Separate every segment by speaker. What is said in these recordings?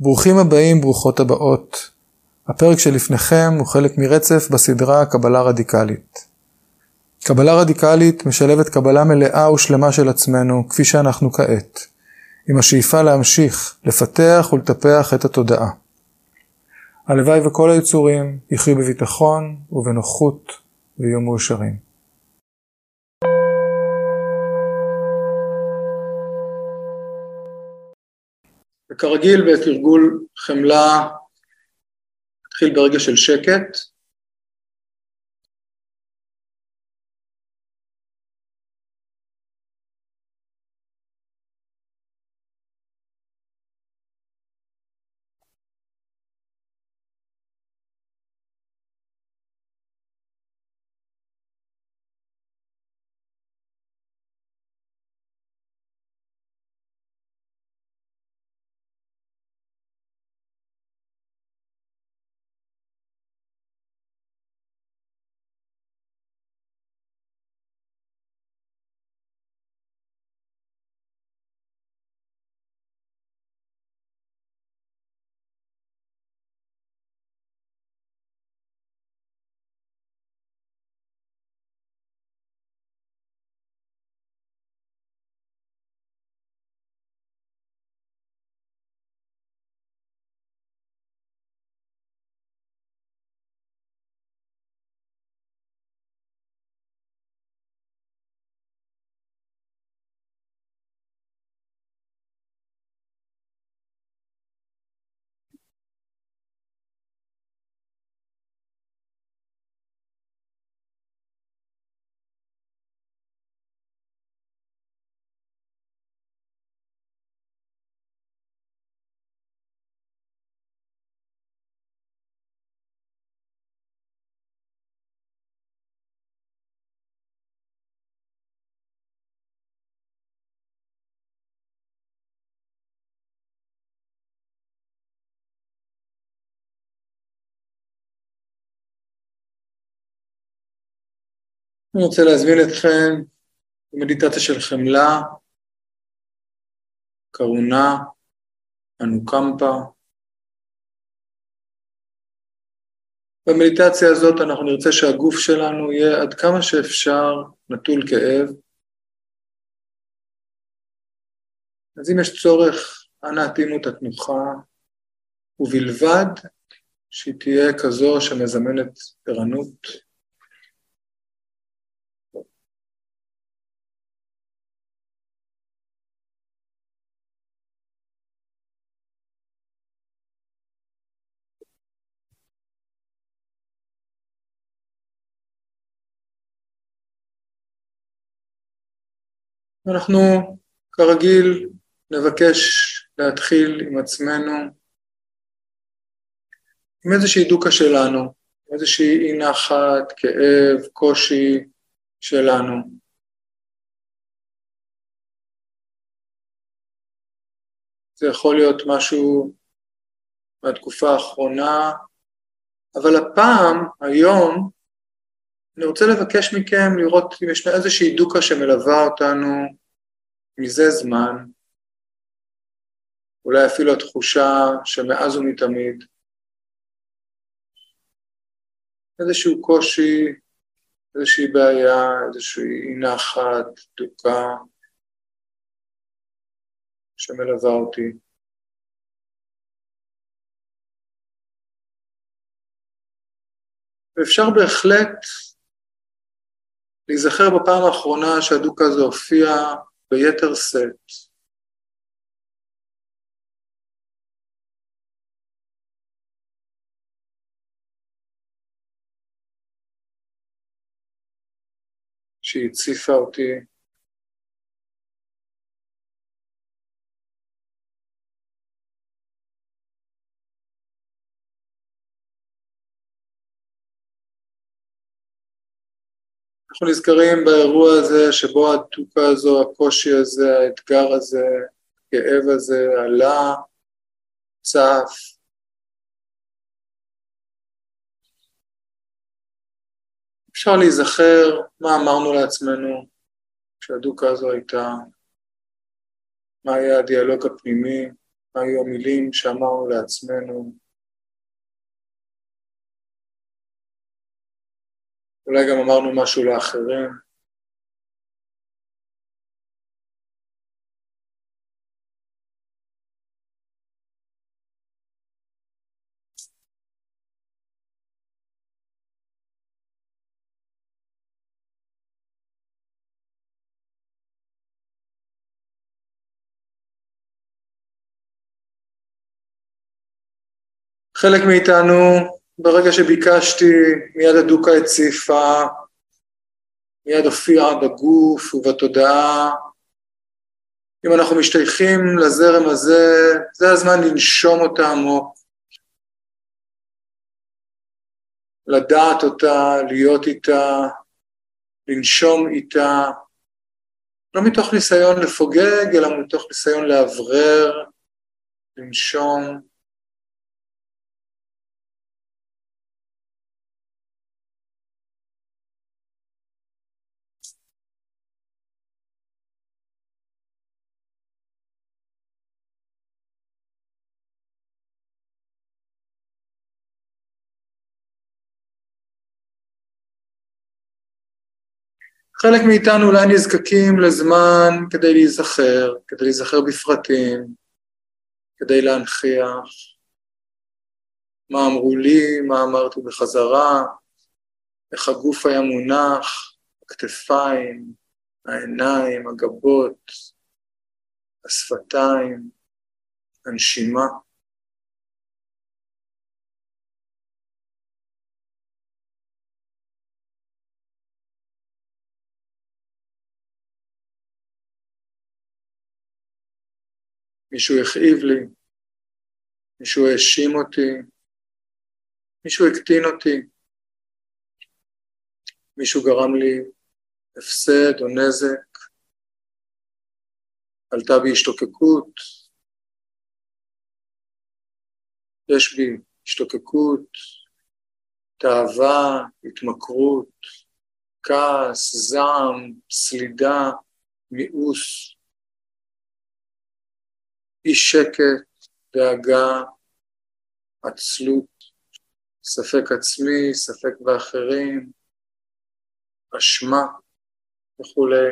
Speaker 1: ברוכים הבאים, ברוכות הבאות. הפרק שלפניכם הוא חלק מרצף בסדרה קבלה רדיקלית. קבלה רדיקלית משלבת קבלה מלאה ושלמה של עצמנו, כפי שאנחנו כעת, עם השאיפה להמשיך, לפתח ולטפח את התודעה. הלוואי וכל היצורים יחיו בביטחון ובנוחות ויהיו מאושרים. וכרגיל בתרגול חמלה, נתחיל ברגע של שקט. אני רוצה להזמין אתכם למדיטציה של חמלה, קרונה, אנוקמפה. במדיטציה הזאת אנחנו נרצה שהגוף שלנו יהיה עד כמה שאפשר נטול כאב. אז אם יש צורך, אנא התאימו את התנוחה, ובלבד שהיא תהיה כזו שמזמנת ערנות. אנחנו כרגיל נבקש להתחיל עם עצמנו עם איזושהי דוקה שלנו, איזושהי אי נחת, כאב, קושי שלנו. זה יכול להיות משהו מהתקופה האחרונה, אבל הפעם, היום, אני רוצה לבקש מכם לראות אם יש איזושהי דוקה שמלווה אותנו מזה זמן, אולי אפילו התחושה שמאז ומתמיד, איזשהו קושי, איזושהי בעיה, איזושהי אי נחת, דוקה שמלווה אותי. ואפשר בהחלט להיזכר בפעם האחרונה שהדוקה הזו הופיע ביתר שאת. שהיא הציפה אותי אנחנו נזכרים באירוע הזה שבו הדוקה הזו, הקושי הזה, האתגר הזה, הכאב הזה עלה, צף. אפשר להיזכר מה אמרנו לעצמנו כשהדוקה הזו הייתה, מה היה הדיאלוג הפנימי, מה היו המילים שאמרנו לעצמנו. אולי גם אמרנו משהו לאחרים. חלק מאיתנו, ברגע שביקשתי, מיד הדוקה הציפה, מיד הופיעה בגוף ובתודעה. אם אנחנו משתייכים לזרם הזה, זה הזמן לנשום אותה עמוק, לדעת אותה, להיות איתה, לנשום איתה, לא מתוך ניסיון לפוגג, אלא מתוך ניסיון לאוורר, לנשום. חלק מאיתנו אולי נזקקים לזמן כדי להיזכר, כדי להיזכר בפרטים, כדי להנכיח מה אמרו לי, מה אמרתי בחזרה, איך הגוף היה מונח, הכתפיים, העיניים, הגבות, השפתיים, הנשימה. מישהו הכאיב לי, מישהו האשים אותי, מישהו הקטין אותי, מישהו גרם לי הפסד או נזק, עלתה בי השתוקקות, יש בי השתוקקות, תאווה, התמכרות, כעס, זעם, סלידה, מיאוס. אי שקט, דאגה, עצלות, ספק עצמי, ספק באחרים, אשמה וכולי.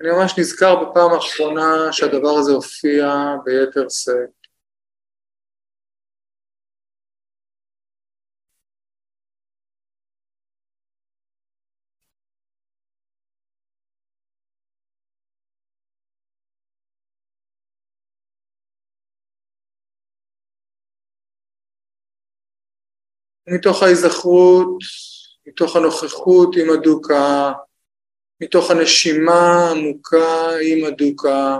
Speaker 1: אני ממש נזכר בפעם האחרונה שהדבר הזה הופיע ביתר שאת. מתוך ההיזכרות, מתוך הנוכחות עם הדוקה, מתוך הנשימה עמוקה עם הדוקה.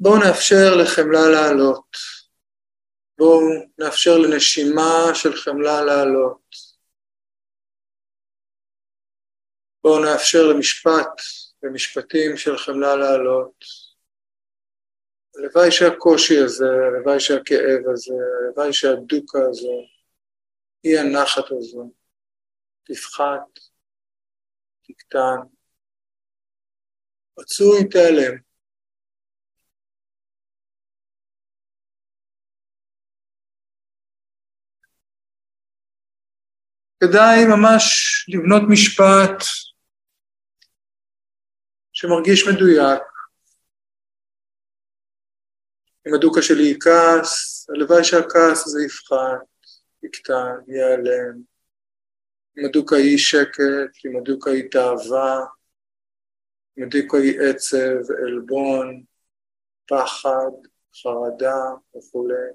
Speaker 1: בואו נאפשר לחמלה לעלות. בואו נאפשר לנשימה של חמלה לעלות. בואו נאפשר למשפט ומשפטים של חמלה לעלות. הלוואי שהקושי הזה, הלוואי שהכאב הזה, הלוואי שהדוקה הזו, אי הנחת הזו, תפחת, תקטן, רצוי תיעלם. כדאי ממש לבנות משפט שמרגיש מדויק, אם הדוקה שלי היא כעס, הלוואי שהכעס הזה יפחת, יקטן, ייעלם. אם הדוקה היא שקט, אם הדוקה היא תאווה, אם הדוקה היא עצב, עלבון, פחד, חרדה וכולי.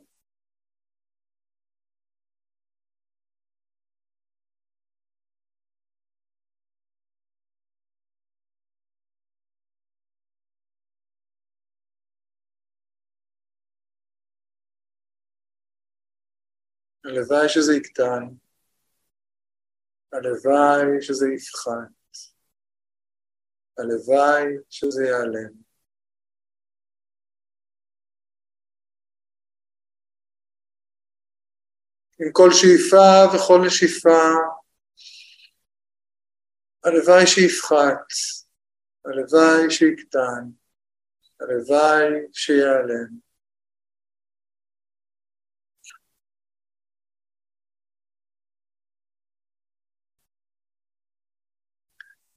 Speaker 1: הלוואי שזה יקטן, הלוואי שזה יפחת, הלוואי שזה ייעלם. עם כל שאיפה וכל נשיפה, הלוואי שיפחת, הלוואי שיקטן, הלוואי שיעלם.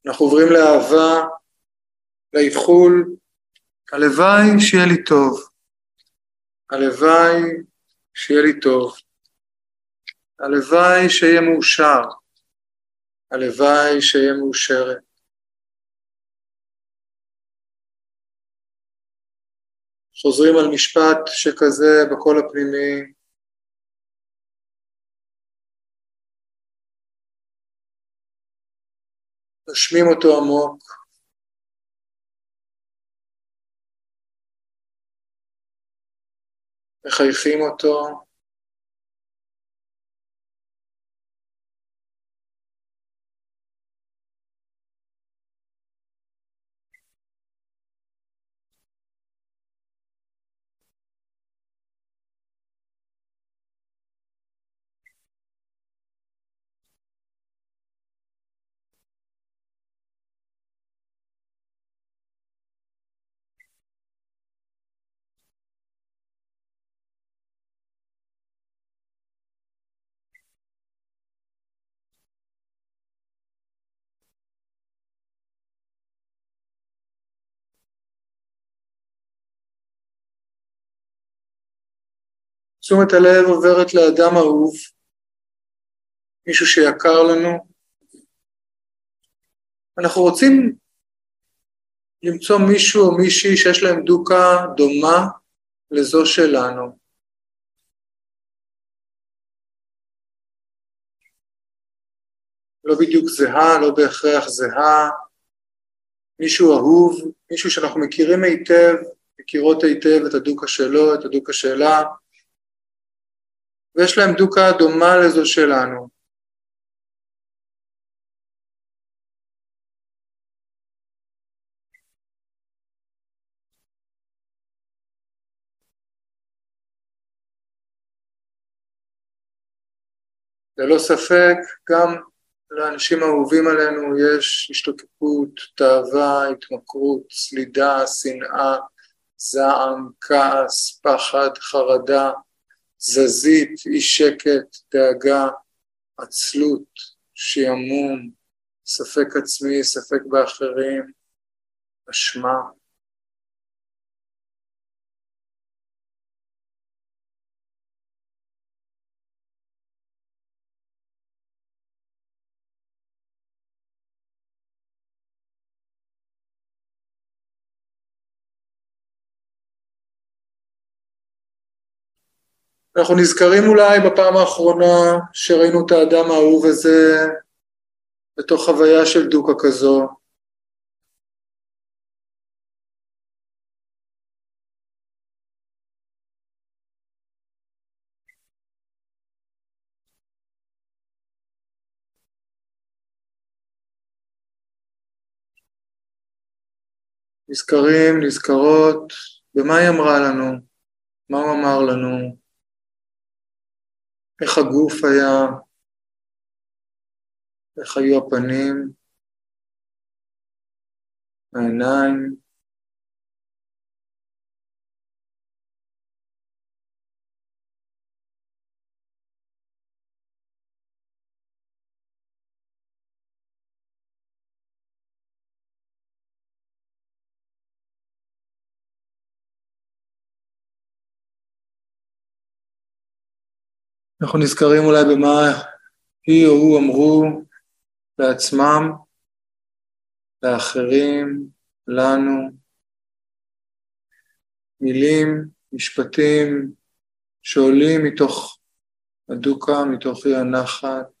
Speaker 1: אנחנו עוברים לאהבה, לאיחול, הלוואי שיהיה לי טוב, הלוואי שיהיה לי טוב, הלוואי שיהיה מאושר, הלוואי שיהיה מאושרת. חוזרים על משפט שכזה בקול הפנימי, נושמים אותו עמוק. מחייכים אותו. תשומת הלב עוברת לאדם אהוב, מישהו שיקר לנו. אנחנו רוצים למצוא מישהו או מישהי שיש להם דוקה דומה לזו שלנו. לא בדיוק זהה, לא בהכרח זהה, מישהו אהוב, מישהו שאנחנו מכירים היטב, מכירות היטב את הדוקה שלו, את הדוקה שלה, ויש להם דוקה דומה לזו שלנו. ללא ספק, גם לאנשים האהובים עלינו יש השתוקקות, תאווה, התמכרות, סלידה, שנאה, זעם, כעס, פחד, חרדה, תזזית, אי שקט, דאגה, עצלות, שעמום, ספק עצמי, ספק באחרים, אשמה. אנחנו נזכרים אולי בפעם האחרונה שראינו את האדם האהוב הזה בתוך חוויה של דוקה כזו. נזכרים, נזכרות, במה היא אמרה לנו, מה הוא אמר לנו, איך הגוף היה, איך היו הפנים, העיניים. אנחנו נזכרים אולי במה היא או הוא אמרו לעצמם, לאחרים, לנו, מילים, משפטים שעולים מתוך הדוקה, מתוך אי הנחת,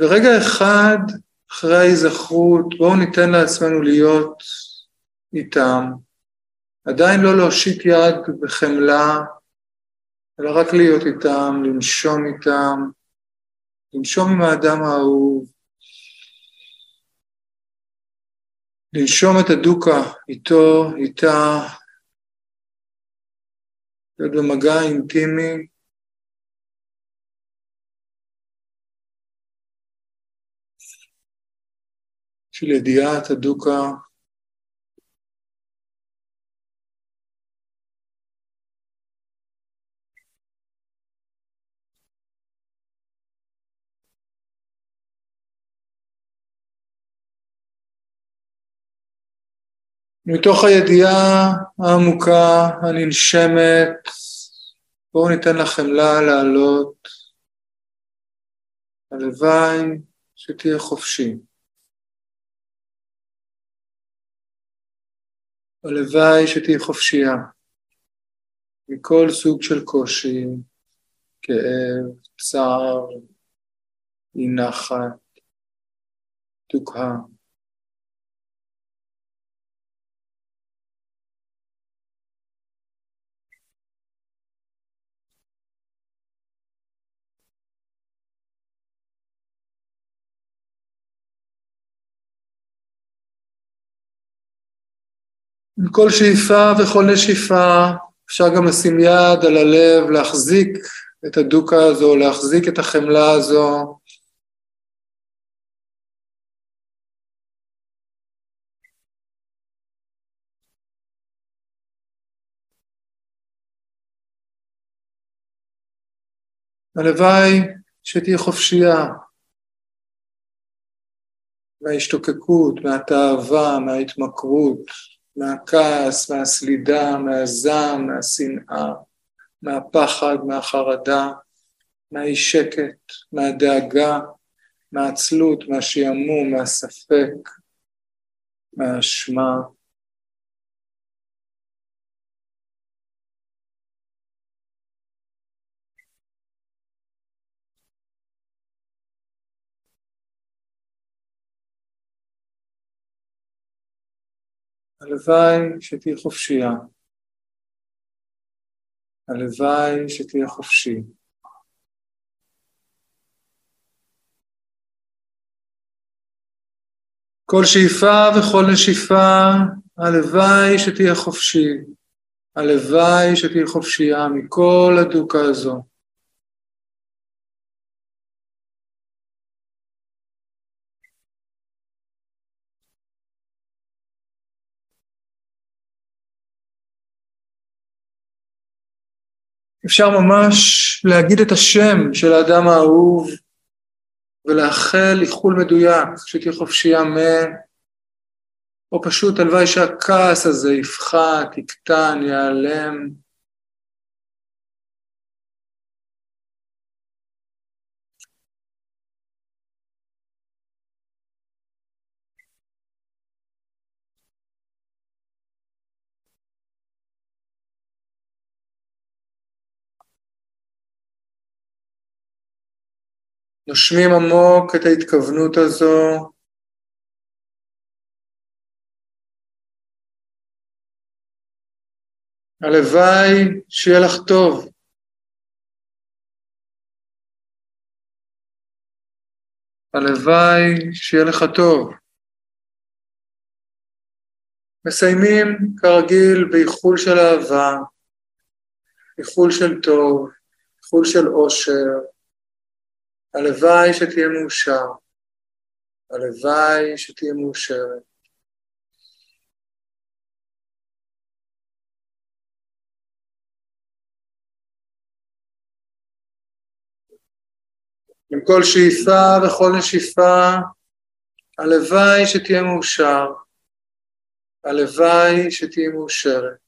Speaker 1: ורגע אחד אחרי ההיזכרות, בואו ניתן לעצמנו להיות איתם, עדיין לא להושיט יד בחמלה, אלא רק להיות איתם, לנשום איתם, לנשום עם האדם האהוב, לנשום את הדוקה איתו, איתה, להיות במגע אינטימי. של ידיעת הדוקה מתוך הידיעה העמוקה הננשמת, בואו ניתן לחמלה לעלות. הלוואי שתהיה חופשי. הלוואי שתהיה חופשייה מכל סוג של קושי, כאב, צער, אי נחת, דוכאה. עם כל שאיפה וכל נשיפה אפשר גם לשים יד על הלב, להחזיק את הדוקה הזו, להחזיק את החמלה הזו. הלוואי שתהיה חופשייה מההשתוקקות, מהתאווה, מההתמכרות, מהכעס, מהסלידה, מהזעם, מהשנאה, מהפחד, מהחרדה, מהאי שקט, מהדאגה, מהעצלות, מהשעמום, מהספק, מהאשמה. הלוואי שתהיה חופשייה. הלוואי שתהיה חופשי. כל שאיפה וכל נשיפה, הלוואי שתהיה חופשי. הלוואי שתהיה חופשייה מכל הדוקה הזו. אפשר ממש להגיד את השם של האדם האהוב ולאחל איחול מדויק, שתהיה חופשייה מ... או פשוט הלוואי שהכעס הזה יפחת, יקטן, ייעלם. נושמים עמוק את ההתכוונות הזו. הלוואי שיהיה לך טוב. הלוואי שיהיה לך טוב. מסיימים כרגיל באיחול של אהבה, איחול של טוב, איחול של אושר, הלוואי שתהיה מאושר, הלוואי שתהיה מאושרת. עם כל שאיפה וכל נשיפה, הלוואי שתהיה מאושר, הלוואי שתהיה מאושרת.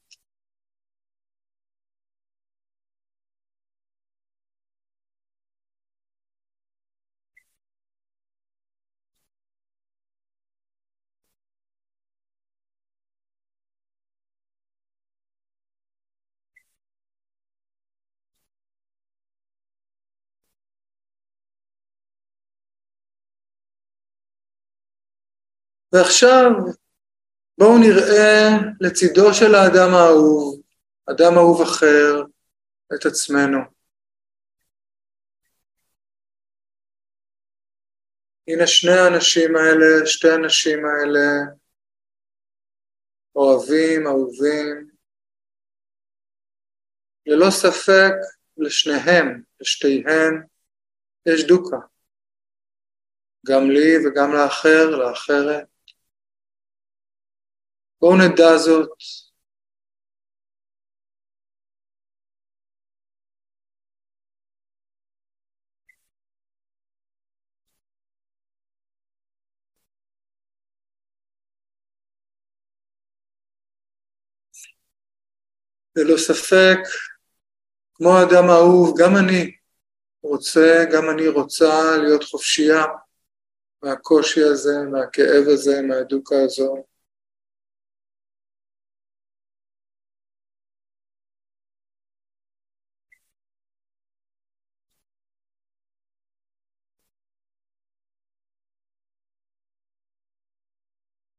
Speaker 1: ועכשיו בואו נראה לצידו של האדם האהוב, אדם אהוב אחר, את עצמנו. הנה שני האנשים האלה, שתי הנשים האלה, אוהבים, אהובים. ללא ספק לשניהם, לשתיהן, יש דוקה. גם לי וגם לאחר, לאחרת. בואו נדע זאת. ללא ספק, כמו האדם האהוב, גם אני רוצה, גם אני רוצה להיות חופשייה מהקושי הזה, מהכאב הזה, מהדוקה הזו.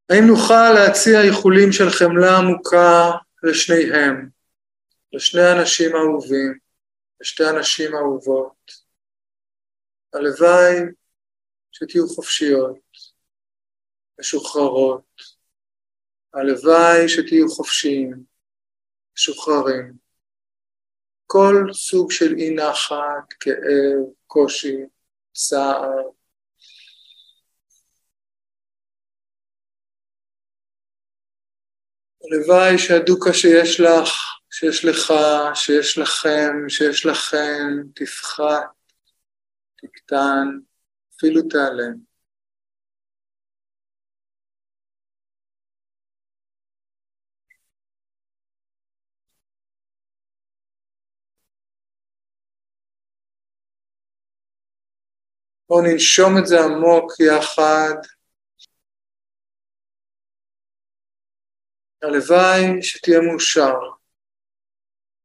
Speaker 1: האם נוכל להציע איחולים של חמלה עמוקה לשניהם, לשני אנשים אהובים, לשתי אנשים אהובות? הלוואי שתהיו חופשיות, משוחררות. הלוואי שתהיו חופשיים, משוחררים. כל סוג של אי נחת, כאב, קושי, צער. הלוואי שהדוקה שיש לך, שיש לך, שיש לכם, שיש לכם, תפחת, תקטן, אפילו תיעלם. בואו ננשום את זה עמוק יחד. הלוואי שתהיה מאושר.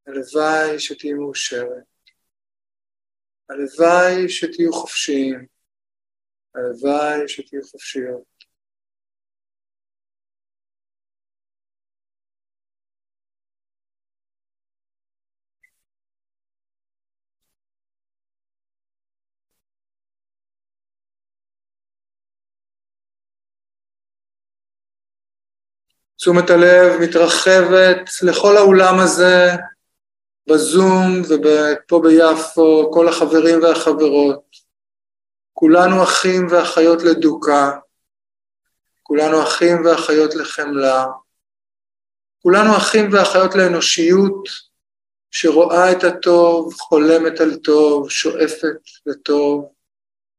Speaker 1: הלוואי שתהיה מאושרת. הלוואי שתהיו חופשיים. הלוואי שתהיו חופשיות. תשומת הלב מתרחבת לכל האולם הזה, בזום ופה ביפו, כל החברים והחברות. כולנו אחים ואחיות לדוקה, כולנו אחים ואחיות לחמלה, כולנו אחים ואחיות לאנושיות שרואה את הטוב, חולמת על טוב, שואפת לטוב,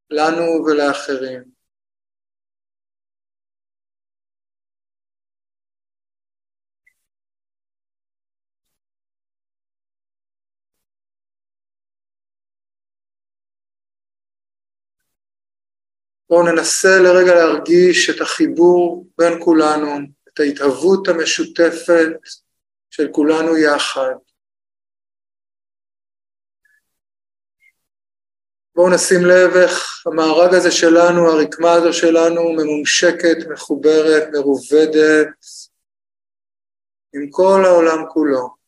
Speaker 1: לנו ולאחרים. בואו ננסה לרגע להרגיש את החיבור בין כולנו, את ההתהוות המשותפת של כולנו יחד. בואו נשים לב איך המארג הזה שלנו, הרקמה הזו שלנו, ממומשקת, מחוברת, מרובדת, עם כל העולם כולו.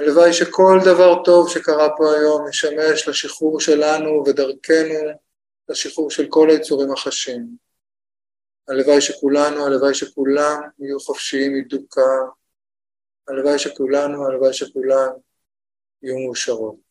Speaker 1: הלוואי שכל דבר טוב שקרה פה היום ישמש לשחרור שלנו ודרכנו לשחרור של כל היצורים החשים. הלוואי שכולנו, הלוואי שכולם יהיו חופשיים מדוקה, הלוואי שכולנו, הלוואי שכולם יהיו מאושרות.